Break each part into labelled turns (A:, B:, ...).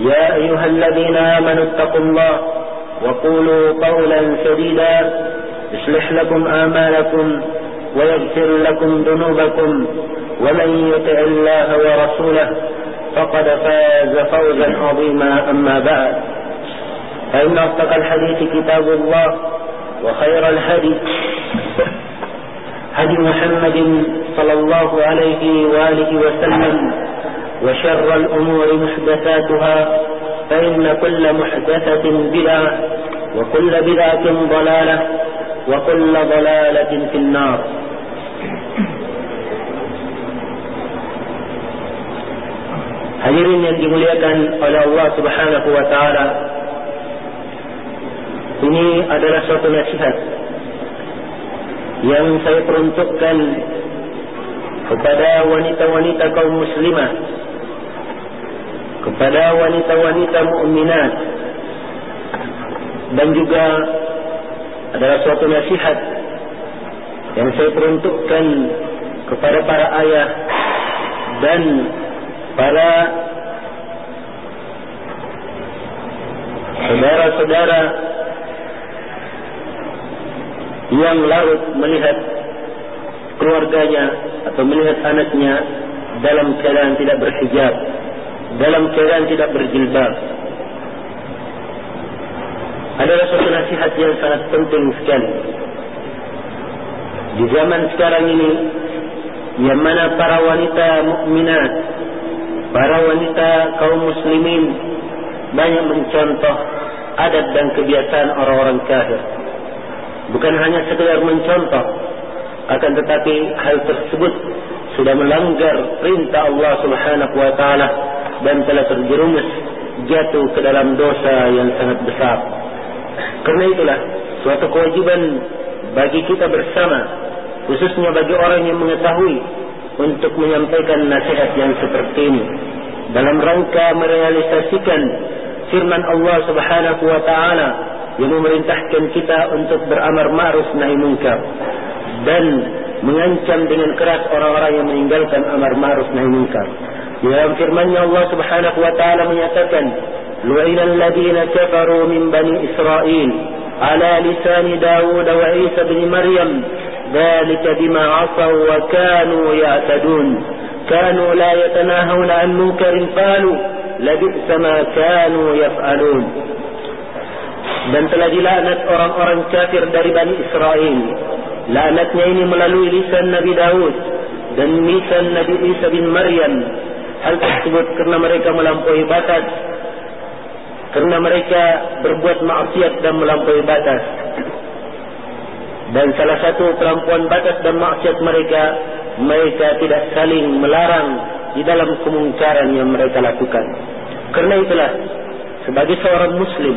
A: يا أيها الذين آمنوا اتقوا الله وقولوا قولا سديدا يصلح لكم آمالكم ويغفر لكم ذنوبكم ومن يطع الله ورسوله فقد فاز فوزا عظيما أما بعد. فإن أصدق الحديث كتاب الله وخير الهدي هدي محمد صلى الله عليه وآله وسلم وشر الأمور محدثاتها فإن كل محدثة بدعة وكل بدعة ضلالة وكل ضلالة في النار Hadirin yang dimuliakan oleh Allah Subhanahu wa taala. Ini adalah suatu nasihat yang saya peruntukkan kepada wanita-wanita kaum muslimah kepada wanita-wanita mukminat dan juga adalah suatu nasihat yang saya peruntukkan kepada para ayah dan para saudara-saudara yang larut melihat keluarganya atau melihat anaknya dalam keadaan tidak berhijab dalam keadaan tidak berjilbab. Adalah suatu nasihat yang sangat penting sekali. Di zaman sekarang ini yang mana para wanita mukminat para wanita kaum muslimin banyak mencontoh adat dan kebiasaan orang-orang kafir. Bukan hanya sekedar mencontoh akan tetapi hal tersebut sudah melanggar perintah Allah Subhanahu wa taala dan telah terjerumus jatuh ke dalam dosa yang sangat besar. Karena itulah suatu kewajiban bagi kita bersama khususnya bagi orang yang mengetahui untuk menyampaikan nasihat yang seperti ini dalam rangka merealisasikan firman Allah Subhanahu wa taala yang memerintahkan kita untuk beramar ma'ruf nahi munkar dan mengancam dengan keras orang-orang yang meninggalkan amar ma'ruf nahi munkar. Dalam firman-Nya Allah Subhanahu wa taala menyatakan, "Lu'ina alladziina kafaru min bani Israil ala lisan Daud wa Isa bin Maryam, dzalika bima 'asaw wa kanu ya'tadun." كانوا لا يتناهون عن منكر فعلوا لبئس ما كانوا يفعلون dan telah dilaknat orang-orang kafir dari Bani Israel. Laknatnya ini melalui lisan Nabi Daud dan lisan Nabi Isa bin Maryam. Hal tersebut kerana mereka melampaui batas. Kerana mereka berbuat maksiat dan melampaui batas. Dan salah satu pelampuan batas dan maksiat mereka, mereka tidak saling melarang di dalam kemungkaran yang mereka lakukan. Kerana itulah, sebagai seorang Muslim,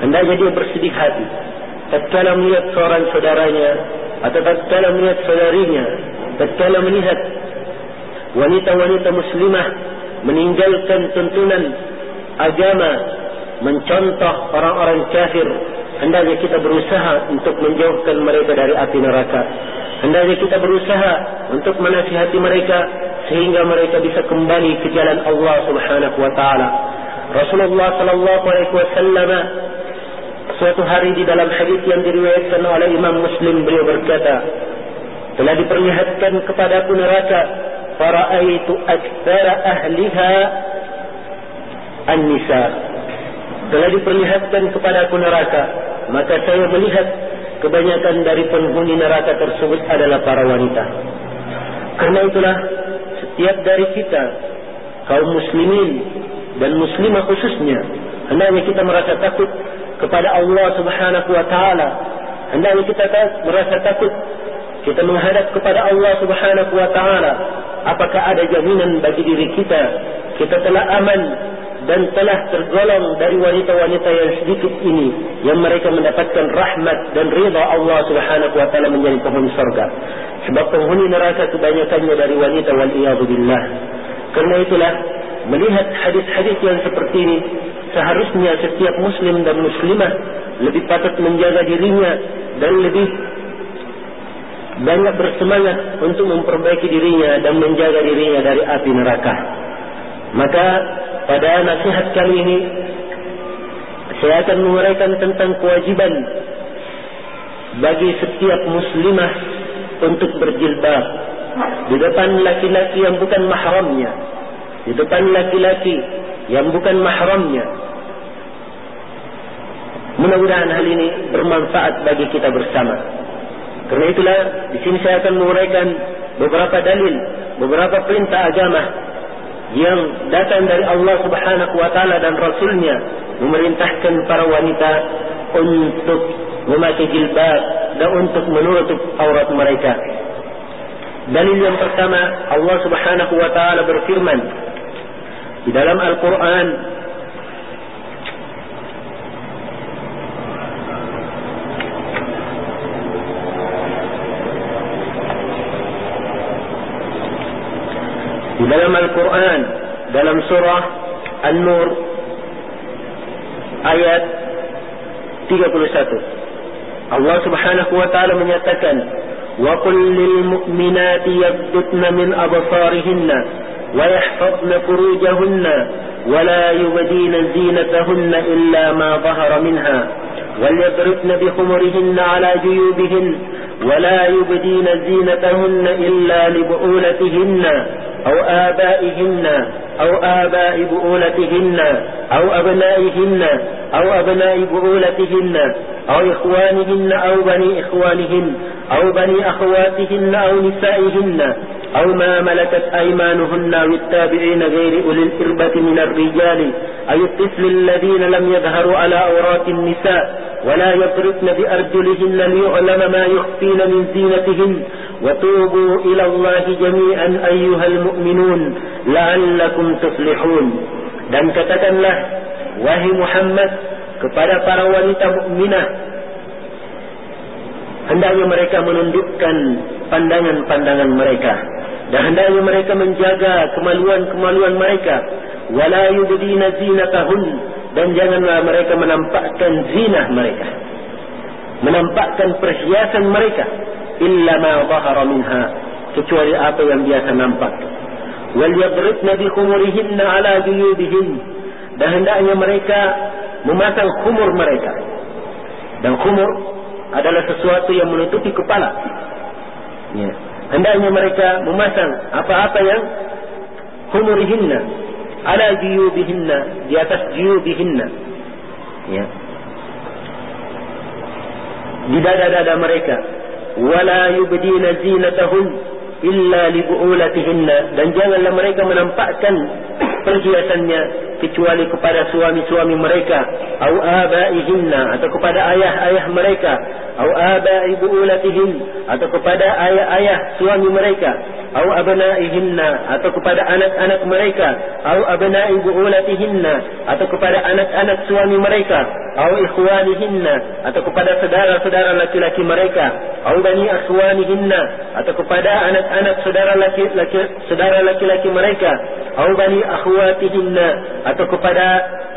A: hendaknya dia bersedih hati. Tatkala melihat seorang saudaranya, atau tatkala melihat saudarinya, tatkala melihat wanita-wanita muslimah meninggalkan tuntunan agama, mencontoh orang-orang kafir, hendaknya kita berusaha untuk menjauhkan mereka dari api neraka. Hendaknya kita berusaha untuk menasihati mereka sehingga mereka bisa kembali ke jalan Allah Subhanahu wa taala. Rasulullah sallallahu alaihi wasallam suatu hari di dalam hadis yang diriwayatkan oleh Imam Muslim beliau berkata, telah diperlihatkan kepadaku neraka, faraaitu aktsara ahliha An-Nisa telah diperlihatkan kepada aku neraka maka saya melihat kebanyakan dari penghuni neraka tersebut adalah para wanita. Karena itulah setiap dari kita kaum muslimin dan muslimah khususnya hendaknya kita merasa takut kepada Allah Subhanahu wa taala. Hendaknya kita merasa takut kita menghadap kepada Allah Subhanahu wa taala apakah ada jaminan bagi diri kita kita telah aman dan telah tergolong dari wanita-wanita yang sedikit ini yang mereka mendapatkan rahmat dan ridha Allah Subhanahu wa taala menjadi penghuni surga sebab penghuni neraka kebanyakannya dari wanita wal billah. Karena itulah melihat hadis-hadis yang seperti ini seharusnya setiap muslim dan muslimah lebih patut menjaga dirinya dan lebih banyak bersemangat untuk memperbaiki dirinya dan menjaga dirinya dari api neraka. Maka pada nasihat kali ini saya akan menguraikan tentang kewajiban bagi setiap muslimah untuk berjilbab di depan laki-laki yang bukan mahramnya di depan laki-laki yang bukan mahramnya. Mudah-mudahan hal ini bermanfaat bagi kita bersama karena itulah di sini saya akan menguraikan beberapa dalil beberapa perintah agama yang datang dari Allah Subhanahu wa taala dan rasulnya memerintahkan para wanita untuk memakai jilbab dan untuk menutup aurat mereka. Dalil yang pertama Allah Subhanahu wa taala berfirman di dalam Al-Qur'an dalam Al-Quran dalam surah An-Nur ayat 31 Allah Subhanahu wa taala menyatakan wa qul lil mu'minati yaghdudna min absarihinna wa yahfazna furujahunna wa la yubdina zinatahunna illa ma dhahara minha وليضربن بخمرهن على جيوبهن ولا يبدين زينتهن إلا لبؤولتهن أو آبائهن أو آباء بؤولتهن أو أبنائهن أو أبناء بؤولتهن أو إخوانهن أو بني إخوانهن أو بني أخواتهن أو نسائهن أو ما ملكت أيمانهن أو التابعين غير أولي الإربة من الرجال أي الطفل الذين لم يظهروا على أورات النساء ولا يضربن بأرجلهن ليعلم ما يخفين من زينتهن وتوبوا إلى الله جميعا أيها المؤمنون لعلكم تفلحون dan katakanlah wahai Muhammad kepada para wanita mukminah hendaknya mereka menundukkan pandangan-pandangan mereka dan hendaknya mereka menjaga kemaluan-kemaluan mereka wala yubdina zinatahun dan janganlah mereka menampakkan zina mereka menampakkan perhiasan mereka illa ma zahara minha kecuali apa yang biasa nampak. wal yadribna bi khumurihinna ala juyubihin dan hendaknya mereka memasang khumur mereka. Dan khumur adalah sesuatu yang menutupi kepala. Ya. Hendaknya mereka memasang apa-apa yang khumurihinna ala juyubihinna di atas juyubihinna ya. Di dada-dada mereka wala yubdina zinatahun illa li bu'ulatihinna dan janganlah mereka menampakkan perhiasannya kecuali kepada suami-suami mereka. Atau abaihinna atau kepada ayah-ayah mereka. Atau abai bu'ulatihin atau kepada ayah-ayah suami mereka. Atau abnaihinna atau kepada anak-anak mereka. Atau abnai bu'ulatihinna atau kepada anak-anak suami mereka. Atau ikhwanihinna atau kepada saudara-saudara laki-laki mereka. Atau bani akhwanihinna atau kepada anak-anak saudara laki-laki saudara laki-laki mereka atau bani akhwatihinna atau kepada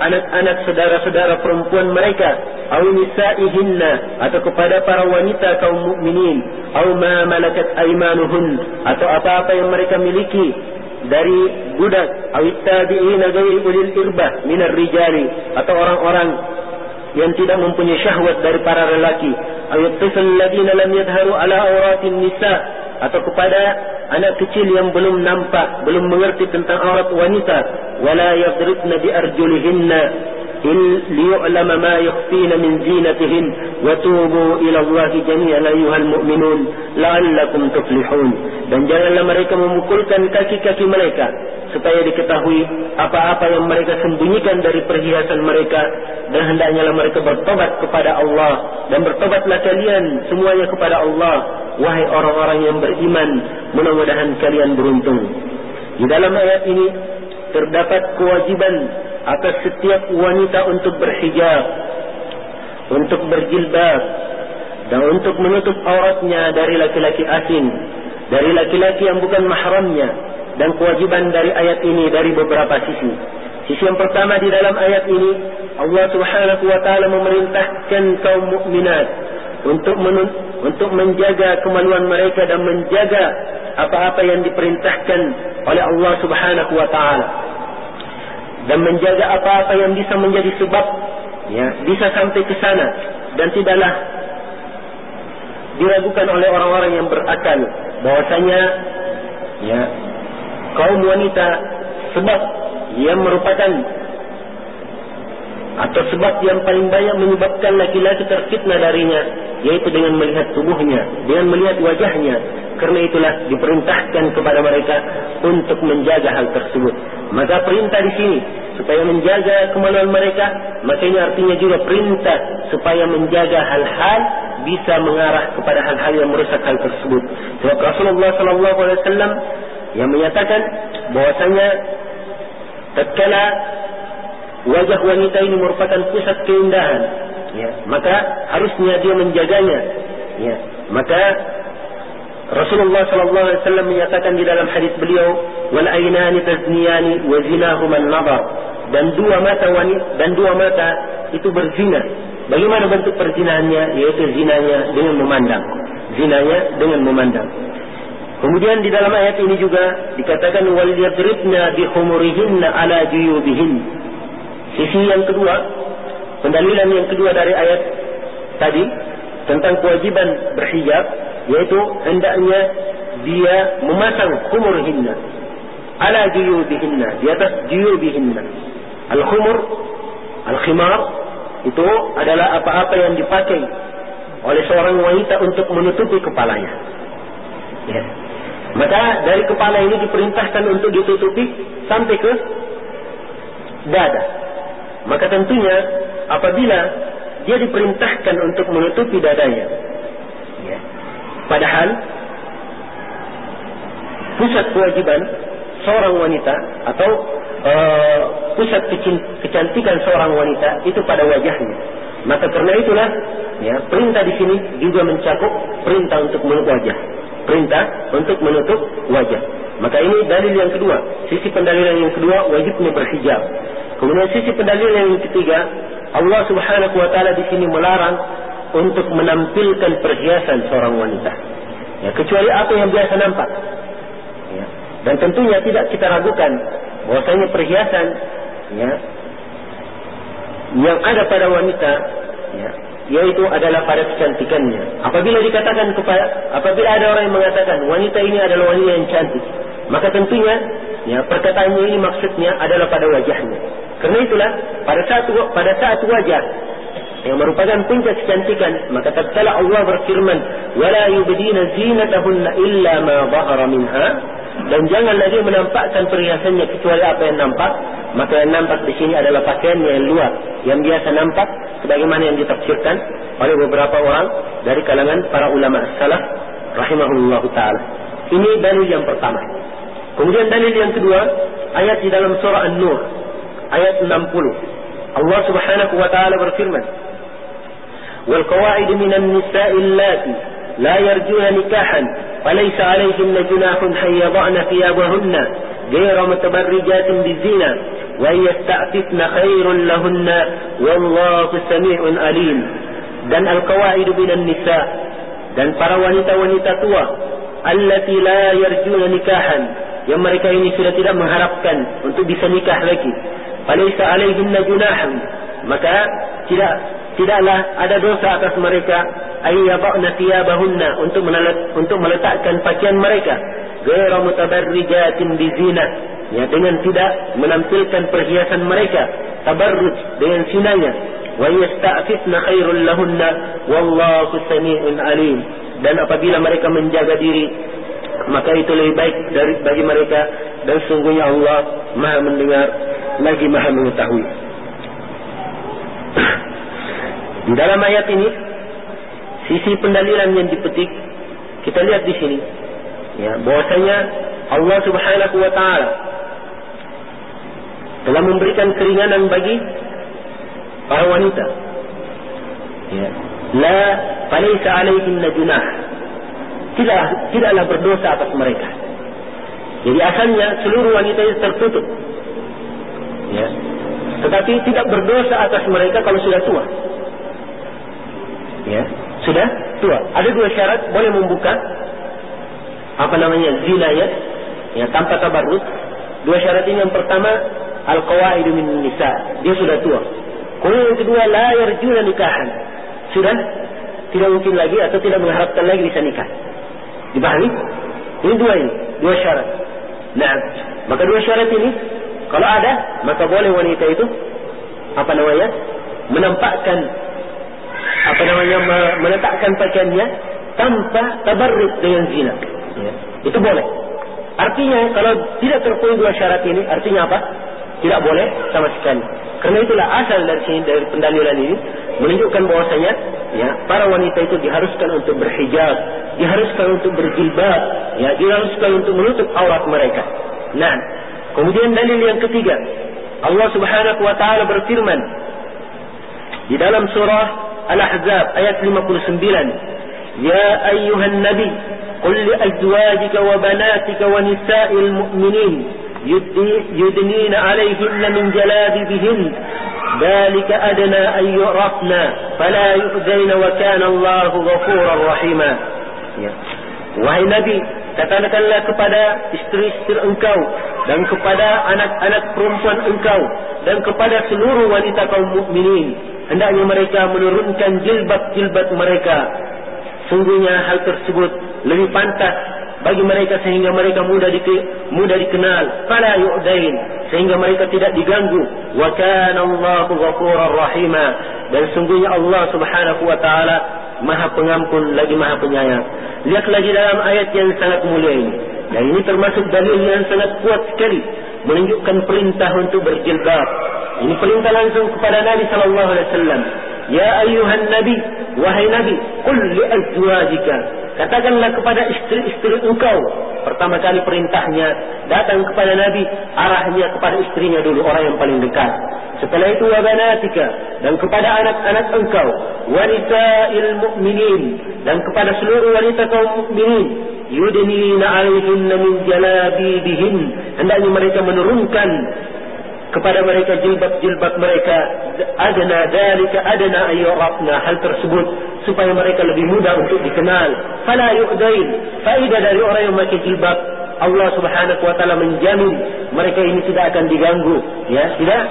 A: anak-anak saudara-saudara perempuan mereka. Atau nisaihinna atau kepada para wanita kaum mukminin. Atau ma malakat aymanuhun atau apa-apa yang mereka miliki dari budak. Atau tabi'in ghairi ulil irbah min rijali atau orang-orang yang tidak mempunyai syahwat dari para lelaki. Atau tifl ladina lam yadhharu ala awratin nisa atau kepada anak kecil yang belum nampak, belum mengerti tentang aurat wanita, wala yadribna bi arjulihinna liyu'lama ma yukhfina min zinatihin wa tubu ila Allah jami'an ayyuhal mu'minun la'allakum tuflihun. Dan janganlah mereka memukulkan kaki-kaki mereka supaya diketahui apa-apa yang mereka sembunyikan dari perhiasan mereka dan hendaknya mereka bertobat kepada Allah dan bertobatlah kalian semuanya kepada Allah wahai orang-orang yang beriman mudah-mudahan kalian beruntung di dalam ayat ini terdapat kewajiban atas setiap wanita untuk berhijab, untuk berjilbab, dan untuk menutup auratnya dari laki-laki asing, dari laki-laki yang bukan mahramnya, dan kewajiban dari ayat ini dari beberapa sisi. Sisi yang pertama di dalam ayat ini, Allah Subhanahu wa taala memerintahkan kaum mukminat untuk untuk menjaga kemaluan mereka dan menjaga apa-apa yang diperintahkan oleh Allah Subhanahu wa taala. Dan menjaga apa-apa yang bisa menjadi sebab ya bisa sampai ke sana. Dan tidaklah diragukan oleh orang-orang yang berakal. Bahwasanya ya kaum wanita sebab yang merupakan atau sebab yang paling banyak menyebabkan laki-laki terfitnah darinya yaitu dengan melihat tubuhnya dengan melihat wajahnya. Karena itulah diperintahkan kepada mereka untuk menjaga hal tersebut. Maka perintah di sini supaya menjaga kemaluan mereka maka ini artinya juga perintah supaya menjaga hal-hal bisa mengarah kepada hal-hal yang merusak hal tersebut. Sebab Rasulullah sallallahu alaihi wasallam yang menyatakan bahwasanya tatkala wajah wanita ini merupakan pusat keindahan ya maka harusnya dia menjaganya ya maka Rasulullah sallallahu alaihi wasallam menyatakan di dalam hadis beliau wal aynani tazniyani wa zinahuma an-nazar dan dua mata wanita dan dua mata itu berzina. Bagaimana bentuk perzinahannya? Yaitu zinanya dengan memandang. Zinanya dengan memandang. Kemudian di dalam ayat ini juga dikatakan wal yadribna bi khumurihinna ala juyubihin. Sisi yang kedua, pendalilan yang kedua dari ayat tadi tentang kewajiban berhijab yaitu hendaknya dia memasang khumurihinna ala juyubihinna di atas juyubihinna Al-khumur, al-khimar itu adalah apa-apa yang dipakai oleh seorang wanita untuk menutupi kepalanya. Ya. Maka dari kepala ini diperintahkan untuk ditutupi sampai ke dada. Maka tentunya apabila dia diperintahkan untuk menutupi dadanya. Ya. Padahal pusat kewajiban seorang wanita atau uh, pusat kecantikan seorang wanita itu pada wajahnya. Maka karena itulah ya, perintah di sini juga mencakup perintah untuk menutup wajah. Perintah untuk menutup wajah. Maka ini dalil yang kedua. Sisi pendalilan yang kedua wajibnya berhijab. Kemudian sisi pendalilan yang ketiga, Allah Subhanahu wa taala di sini melarang untuk menampilkan perhiasan seorang wanita. Ya, kecuali apa yang biasa nampak. Ya. Dan tentunya tidak kita ragukan bahwasanya perhiasan ya yang ada pada wanita ya yaitu adalah pada kecantikannya apabila dikatakan kepada apabila ada orang yang mengatakan wanita ini adalah wanita yang cantik maka tentunya ya perkataannya ini maksudnya adalah pada wajahnya karena itulah pada saat pada saat wajah yang merupakan puncak kecantikan maka tatkala Allah berfirman wala yubdina zinatahunna illa ma dhahara minha. Dan janganlah dia menampakkan perhiasannya kecuali apa yang nampak. Maka yang nampak di sini adalah pakaian yang luar yang biasa nampak sebagaimana yang ditafsirkan oleh beberapa orang dari kalangan para ulama salaf rahimahullah taala. Ini dalil yang pertama. Kemudian dalil yang kedua ayat di dalam surah an-nur ayat 60 Allah subhanahu wa taala berfirman qawaid minan nisa'i allati la yarjuna nikahan فليس عليهن جناح أن يضعن ثيابهن غير متبرجات بالزنا وأن يستعففن خير لهن والله سميع أليم dan al-qawaid minan nisa dan para wanita-wanita tua allati la yarjuna nikahan yang mereka ini sudah tidak mengharapkan untuk bisa nikah lagi falaysa alaihinna junahun maka tidak tidaklah ada dosa atas mereka ayyabna thiyabahunna untuk untuk meletakkan pakaian mereka. Ghayra mutabarrijatin bizina ya dengan tidak menampilkan perhiasan mereka. Tabarruj dengan sinanya wa yasta'fifna khairul lahunna. Wallahu samii'un alim. Dan apabila mereka menjaga diri maka itu lebih baik dari bagi mereka. Dan sungguhnya Allah Maha mendengar lagi Maha mengetahui. Dalam ayat ini sisi pendalilan yang dipetik kita lihat di sini ya bahwasanya Allah Subhanahu wa taala telah memberikan keringanan bagi para wanita. Ya. La falaysa alaihim junah. Tidak tidaklah berdosa atas mereka. Jadi asalnya seluruh wanita itu tertutup ya. Tetapi tidak berdosa atas mereka kalau sudah tua. Ya. Sudah tua. Ada dua syarat boleh membuka. Apa namanya? Zina ya. Ya tanpa tabarruk. Dua syarat ini. Yang pertama al qawaidu min nisa. Dia sudah tua. Kemudian yang kedua la yarjuna nikahan. Sudah? Tidak mungkin lagi atau tidak mengharapkan lagi bisa nikah. Dipahami? Ini dua ini. Dua syarat. Nah maka dua syarat ini kalau ada maka boleh wanita itu apa namanya menampakkan apa namanya meletakkan pakaiannya tanpa tabarruk dengan zina ya. itu boleh. Artinya kalau tidak terpenuhi dua syarat ini, artinya apa? Tidak boleh sama sekali. Karena itulah asal dari sini dari pendalilan ini menunjukkan bahwasanya ya para wanita itu diharuskan untuk berhijab, diharuskan untuk berjilbab, ya diharuskan untuk menutup aurat mereka. Nah, kemudian dalil yang ketiga, Allah Subhanahu wa taala berfirman di dalam surah Al-Ahzab ayat 59, "Ya ayyuhan nabi, قل لأزواجك وبناتك ونساء المؤمنين يدنين عليهن من جلابيبهن ذلك أدنى أن يعرفنا فلا يؤذين وكان الله غفورا رحيما Wahai Nabi, katakanlah kepada istri-istri engkau dan kepada anak-anak perempuan engkau. Dan kepada seluruh wanita kaum mukminin. Hendaknya mereka menurunkan jilbab-jilbab mereka. Sungguhnya hal tersebut lebih pantas bagi mereka sehingga mereka mudah di mudah dikenal. Fala yu'dain. Sehingga mereka tidak diganggu. Wa kana Allahu ghafurur rahima. Dan sungguhnya Allah Subhanahu wa taala Maha Pengampun lagi Maha Penyayang. Lihat lagi dalam ayat yang sangat mulia ini dan ini termasuk dalil yang sangat kuat sekali menunjukkan perintah untuk berjilbab ini perintah langsung kepada Nabi sallallahu alaihi wasallam ya ayuhan nabi wahai nabi qul li azwajika Katakanlah kepada istri-istri engkau. Pertama kali perintahnya datang kepada Nabi. Arahnya kepada istrinya dulu. Orang yang paling dekat. Setelah itu wabanatika. Dan kepada anak-anak engkau. Wanita ilmu'minin. Dan kepada seluruh wanita kaum mu'minin. Yudnina alaihinna min jalabibihin. Hendaknya mereka menurunkan kepada mereka jilbab-jilbab mereka adna dalika adna ayyurafna hal tersebut supaya mereka lebih mudah untuk dikenal. Fala yu'dain. Faida dari orang yang memakai jilbab Allah Subhanahu wa taala menjamin mereka ini tidak akan diganggu. Ya tidak?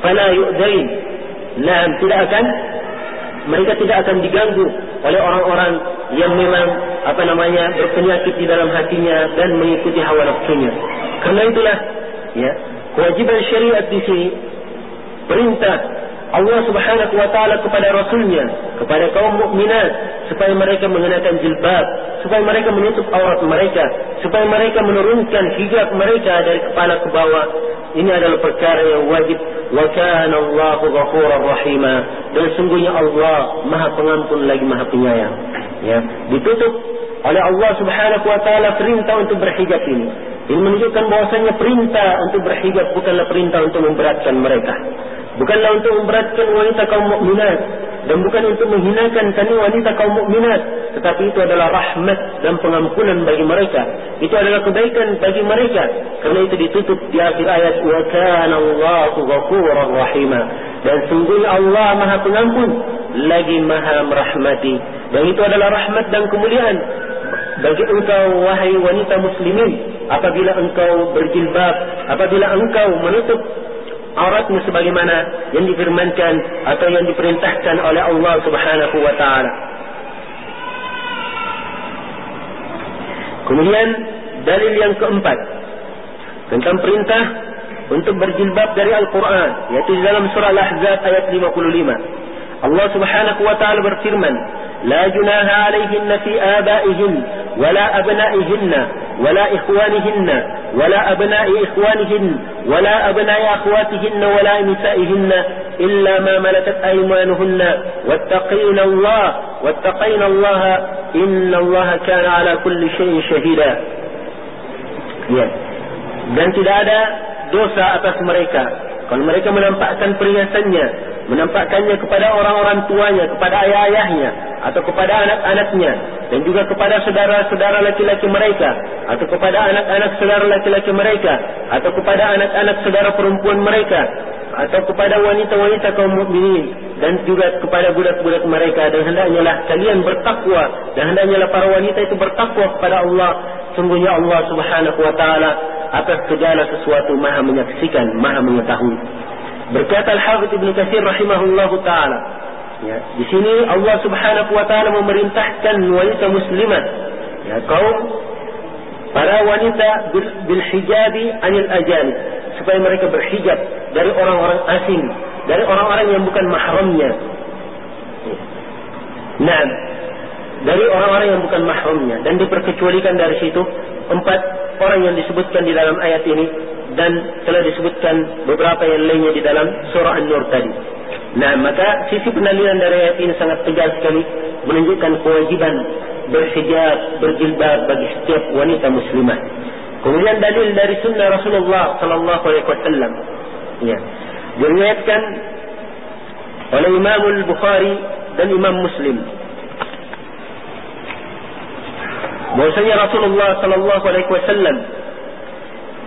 A: Fala yu'dain. Nah tidak akan mereka tidak akan diganggu oleh orang-orang yang memang apa namanya berpenyakit di dalam hatinya dan mengikuti hawa nafsunya. Karena itulah ya kewajiban syariat di sini perintah Allah Subhanahu wa taala kepada rasulnya kepada kaum mukminat supaya mereka mengenakan jilbab supaya mereka menutup aurat mereka supaya mereka menurunkan hijab mereka dari kepala ke bawah. Ini adalah perkara yang wajib wa kana Allahu ghafurar rahima dan sungguhnya Allah Maha Pengampun lagi Maha Penyayang. Ya ditutup oleh Allah Subhanahu wa taala perintah untuk berhijab ini ini menunjukkan bahwasanya perintah untuk berhijab bukanlah perintah untuk memberatkan mereka. Bukanlah untuk memberatkan wanita kaum mukminat dan bukan untuk menghinakan kani wanita kaum mukminat, tetapi itu adalah rahmat dan pengampunan bagi mereka. Itu adalah kebaikan bagi mereka. Karena itu ditutup di akhir ayat wa kana Allahu ghafurur rahima. Dan sungguhnya Allah Maha Pengampun lagi Maha merahmati. Dan itu adalah rahmat dan kemuliaan bagi engkau wahai wanita muslimin apabila engkau berjilbab, apabila engkau menutup auratmu sebagaimana yang difirmankan atau yang diperintahkan oleh Allah Subhanahu wa taala. Kemudian dalil yang keempat tentang perintah untuk berjilbab dari Al-Quran yaitu dalam surah Al-Ahzab ayat 55 Allah subhanahu wa ta'ala berfirman لا جناها fi في wa ولا أبنائهن ولا إخوانهن ولا أبناء إخوانهن ولا أبناء أخواتهن ولا نسائهن إلا ما ملكت أيمانهن واتقين الله واتقين الله إن الله كان على كل شيء شهيدا dan tidak ada dosa atas mereka kalau mereka menampakkan perhiasannya menampakkannya kepada orang-orang tuanya kepada ayah-ayahnya atau kepada anak-anaknya dan juga kepada saudara-saudara laki-laki mereka atau kepada anak-anak saudara laki-laki mereka atau kepada anak-anak saudara perempuan mereka atau kepada wanita-wanita kaum mukminin dan juga kepada budak-budak mereka. Dan hendaknya lah kalian bertakwa dan hendaknya lah para wanita itu bertakwa kepada Allah. Sungguhnya Allah Subhanahu wa taala atas segala sesuatu Maha menyaksikan Maha mengetahui. Berkata Al-Hafidz Ibnu Katsir rahimahullahu taala ya di sini Allah Subhanahu wa taala memerintahkan wanita muslimat ya kaum para wanita bil, bil hijabi anil ajanib supaya mereka berhijab dari orang-orang asing, dari orang-orang yang bukan mahramnya. Nah, dari orang-orang yang bukan mahramnya dan diperkecualikan dari situ empat orang yang disebutkan di dalam ayat ini dan telah disebutkan beberapa yang lainnya di dalam surah An-Nur tadi. Nah, maka sisi penaliran dari ayat ini sangat tegas sekali menunjukkan kewajiban berhijab, berjilbab bagi setiap wanita muslimah. Kemudian dalil dari sunnah Rasulullah sallallahu alaihi wasallam. Ya. Diriwayatkan oleh Imam Al-Bukhari dan Imam Muslim. Bahwasanya Rasulullah sallallahu alaihi wasallam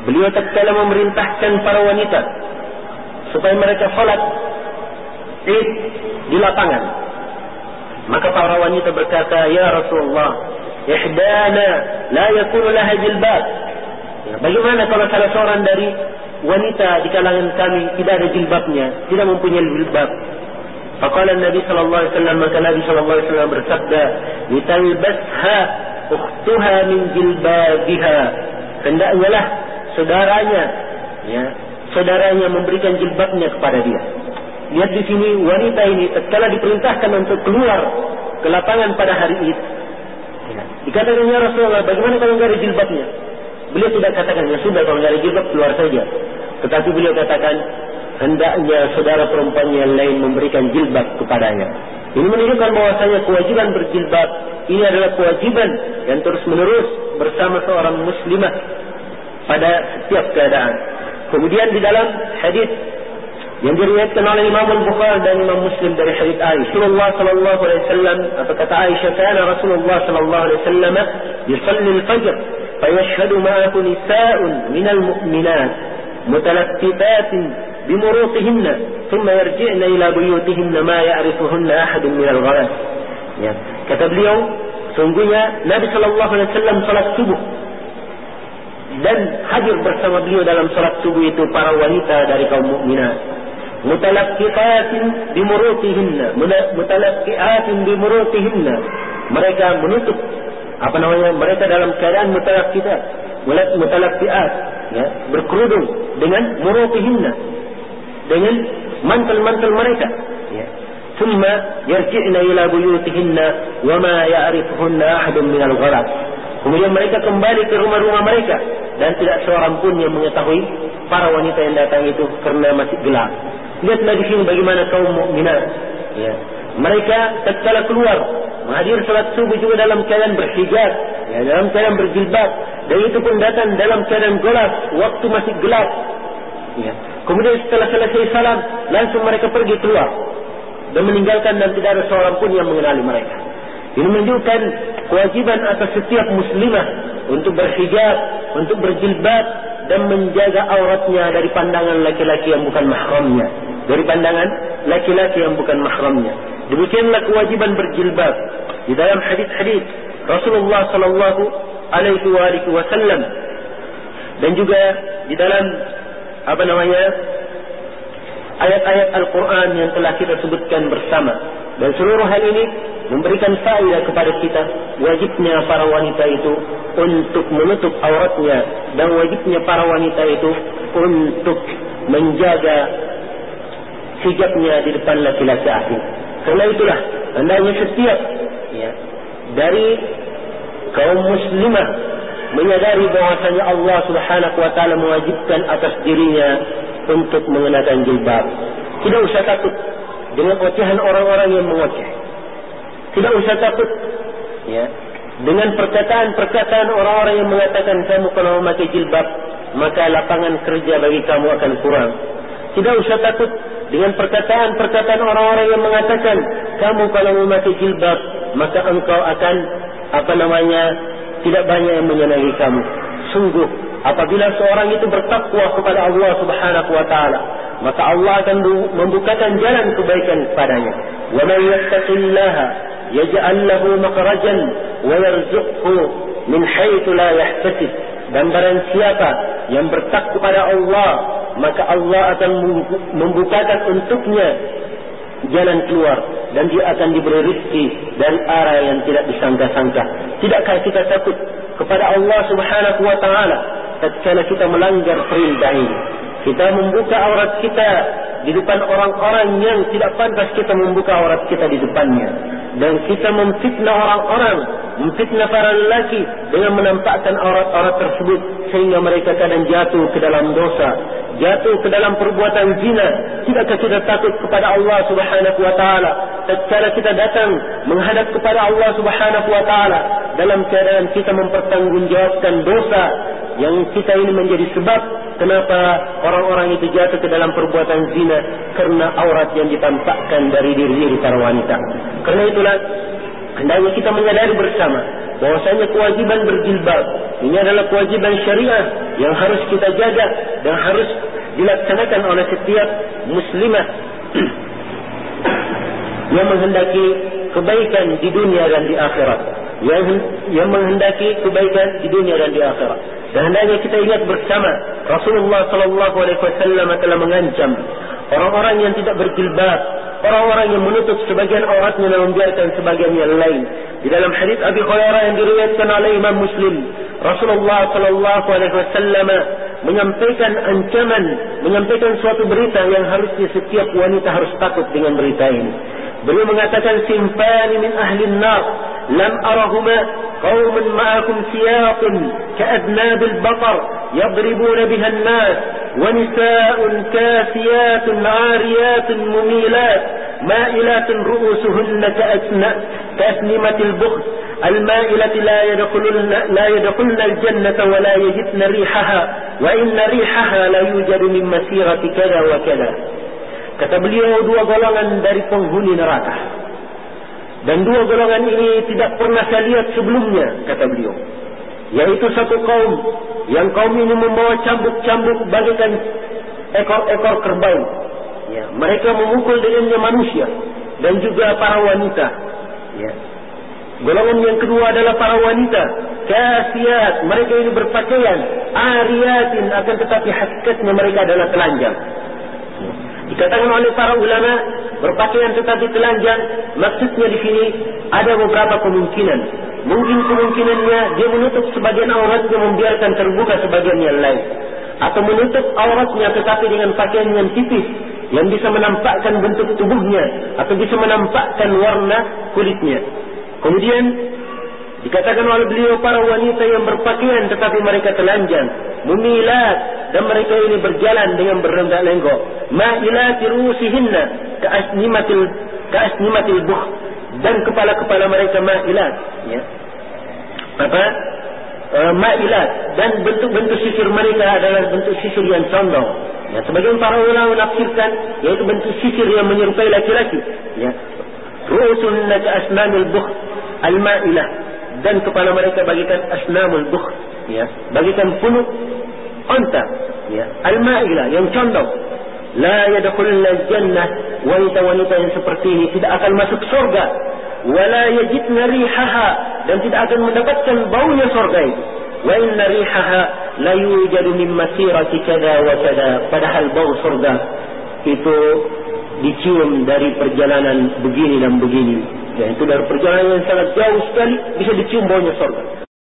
A: beliau tatkala memerintahkan para wanita supaya mereka salat Id di lapangan. Maka para wanita berkata, "Ya Rasulullah, ihdana la yakunu laha jilbab." Ya, bagaimana kalau salah seorang dari wanita di kalangan kami tidak ada jilbabnya, tidak mempunyai jilbab? Faqala Nabi sallallahu alaihi wasallam maka Nabi sallallahu alaihi wasallam bersabda, "Litalbasha ukhtuha min jilbabiha." Hendaknya lah saudaranya ya, saudaranya memberikan jilbabnya kepada dia. Lihat di sini wanita ini tatkala diperintahkan untuk keluar ke lapangan pada hari itu. Ya. Dikatakan ya Rasulullah, bagaimana kalau enggak ada jilbabnya? Beliau tidak katakan, ya sudah kalau tidak ada jilbab keluar saja. Tetapi beliau katakan, hendaknya saudara perempuan yang lain memberikan jilbab kepadanya. Ini menunjukkan bahwasanya kewajiban berjilbab ini adalah kewajiban yang terus menerus bersama seorang muslimah pada setiap keadaan. Kemudian di dalam hadis yang diriwayatkan oleh Imam Al-Bukhari dan Imam Muslim dari hadis Aisyah Rasulullah sallallahu alaihi wasallam apa kata Aisyah kana Rasulullah sallallahu alaihi wasallam yusalli al-fajr فيشهد معه نساء من المؤمنات متلففات بمروطهن ثم يرجعن إلى بيوتهن ما يعرفهن أحد من الغلاس ya. kata beliau sungguhnya Nabi sallallahu alaihi wasallam salat subuh dan hadir bersama beliau dalam salat subuh itu para wanita dari kaum mukminat mutalaqqiqatin bimurutihinna mutalaqqiqatin bimurutihinna mereka menutup apa namanya mereka dalam keadaan mutalak kita mutalak fiat ya berkerudung dengan murufihinna dengan mantel-mantel mereka ya. Ila buyutihinna wa ma ya'rifuhunna ahadun min al-ghalab kemudian mereka kembali ke rumah-rumah mereka dan tidak seorang pun yang mengetahui para wanita yang datang itu karena masih gelap lihatlah di sini bagaimana kaum mukminat ya mereka tatkala keluar Hadir salat subuh juga dalam keadaan berhijab, ya, dalam keadaan berjilbab. Dan itu pun datang dalam keadaan gelap, waktu masih gelap. Ya. Kemudian setelah selesai salam, langsung mereka pergi keluar. Dan meninggalkan dan tidak ada seorang pun yang mengenali mereka. Ini menunjukkan kewajiban atas setiap muslimah untuk berhijab, untuk berjilbab dan menjaga auratnya dari pandangan laki-laki yang bukan mahramnya. Dari pandangan laki-laki yang bukan mahramnya. Demikianlah kewajiban berjilbab. Di dalam hadis-hadis Rasulullah sallallahu alaihi wasallam. Dan juga di dalam apa namanya ayat-ayat Al-Quran yang telah kita sebutkan bersama. Dan seluruh hal ini memberikan faedah kepada kita wajibnya para wanita itu untuk menutup auratnya. Dan wajibnya para wanita itu untuk menjaga hijabnya di depan laki-laki asing. Karena itulah hendaknya setiap ya, dari kaum muslimah menyadari bahwasanya Allah Subhanahu wa taala mewajibkan atas dirinya untuk mengenakan jilbab. Tidak usah takut dengan ocehan orang-orang yang mengoceh. Tidak usah takut ya dengan perkataan-perkataan orang-orang yang mengatakan kamu kalau memakai jilbab maka lapangan kerja bagi kamu akan kurang. Tidak usah takut dengan perkataan-perkataan orang-orang yang mengatakan kamu kalau memakai jilbab maka engkau akan apa namanya tidak banyak yang menyenangi kamu. Sungguh apabila seorang itu bertakwa kepada Allah Subhanahu wa taala maka Allah akan membukakan jalan kebaikan kepadanya. Wa man yattaqillaha yaj'al lahu makhrajan wa yarzuqhu min haitsu la yahtasib. Dan barang siapa yang bertakwa kepada Allah, maka Allah akan membukakan untuknya jalan keluar dan dia akan diberi rezeki dari arah yang tidak disangka-sangka. Tidakkah kita takut kepada Allah Subhanahu wa taala tatkala kita melanggar perintah ini? Kita membuka aurat kita di depan orang-orang yang tidak pantas kita membuka aurat kita di depannya. Dan kita memfitnah orang-orang, memfitnah para lelaki dengan menampakkan aurat-aurat tersebut sehingga mereka kadang jatuh ke dalam dosa, jatuh ke dalam perbuatan zina. Tidakkah kita takut kepada Allah Subhanahu wa taala? Secara kita datang menghadap kepada Allah Subhanahu wa taala dalam keadaan kita mempertanggungjawabkan dosa yang kita ini menjadi sebab kenapa orang-orang itu jatuh ke dalam perbuatan zina karena aurat yang ditampakkan dari diri-diri para wanita. Karena itulah hendaknya kita menyadari bersama bahwasanya kewajiban berjilbab. Ini adalah kewajiban syariah yang harus kita jaga dan harus dilaksanakan oleh setiap muslimah. Yang menghendaki kebaikan di dunia dan di akhirat. Yang yang menghendaki kebaikan di dunia dan di akhirat. Dan hendaknya kita ingat bersama Rasulullah sallallahu alaihi wasallam telah mengancam orang-orang yang tidak berjilbab, orang-orang yang menutup sebagian auratnya dan membiarkan sebagian yang lain. Di dalam hadis Abi Hurairah yang diriwayatkan oleh Imam Muslim, Rasulullah sallallahu alaihi wasallam menyampaikan ancaman, menyampaikan suatu berita yang harusnya setiap wanita harus takut dengan berita ini. Beliau mengatakan simfani min ahli nar lam arahuma qaumun ma'akum siyaqun ka'adnab al-baqar yadribuna biha an-nas wa nisa'un kasiyatun 'ariyatun mumilat ma'ilatun ru'usuhunna ka'asna ka'asnimat al-bukht المائلة لا يدخلن لا يدخلن الجنة ولا يجدن ريحها وإن ريحها لا يوجد من مسيرة كذا وكذا Kata beliau dua golongan dari penghuni neraka. Dan dua golongan ini tidak pernah saya lihat sebelumnya, kata beliau. Yaitu satu kaum, yang kaum ini membawa cambuk-cambuk bagikan ekor-ekor kerbau. Ya, mereka memukul dengannya manusia dan juga para wanita. Ya. Golongan yang kedua adalah para wanita. Kasiat, mereka ini berpakaian. Ariatin, akan tetapi hakikatnya mereka adalah telanjang. Dikatakan oleh para ulama berpakaian tetapi telanjang, maksudnya di sini ada beberapa kemungkinan. Mungkin kemungkinannya dia menutup sebagian auratnya membiarkan terbuka sebagian yang lain. Atau menutup auratnya tetapi dengan pakaian yang tipis yang bisa menampakkan bentuk tubuhnya atau bisa menampakkan warna kulitnya. Kemudian dikatakan oleh beliau para wanita yang berpakaian tetapi mereka telanjang, mumilat dan mereka ini berjalan dengan berendah lenggok. Ma'ilati rusihinna ka'asnimatil ka'asnimatil buh dan kepala-kepala mereka ma'ilat ya. Apa? Uh, ma'ilat dan bentuk-bentuk sisir mereka adalah bentuk sisir yang condong ya sebagian para ulama menafsirkan yaitu bentuk sisir yang menyerupai laki-laki ya. Rusunna ka'asnamil buh al-ma'ilah. Dan kepala mereka bagikan asnamul buh ya. Bagikan punuk unta ya. Al-ma'ilah yang condong. La yadkhulul jannah. Wanita-wanita yang seperti ini tidak akan masuk surga. Wala yajidna rihaha. Dan tidak akan mendapatkan baunya surga itu rihaha la yujadu min masirati kada wa kada padahal bau surga itu dicium dari perjalanan begini dan begini Dan itu dari perjalanan yang sangat jauh sekali bisa dicium baunya surga.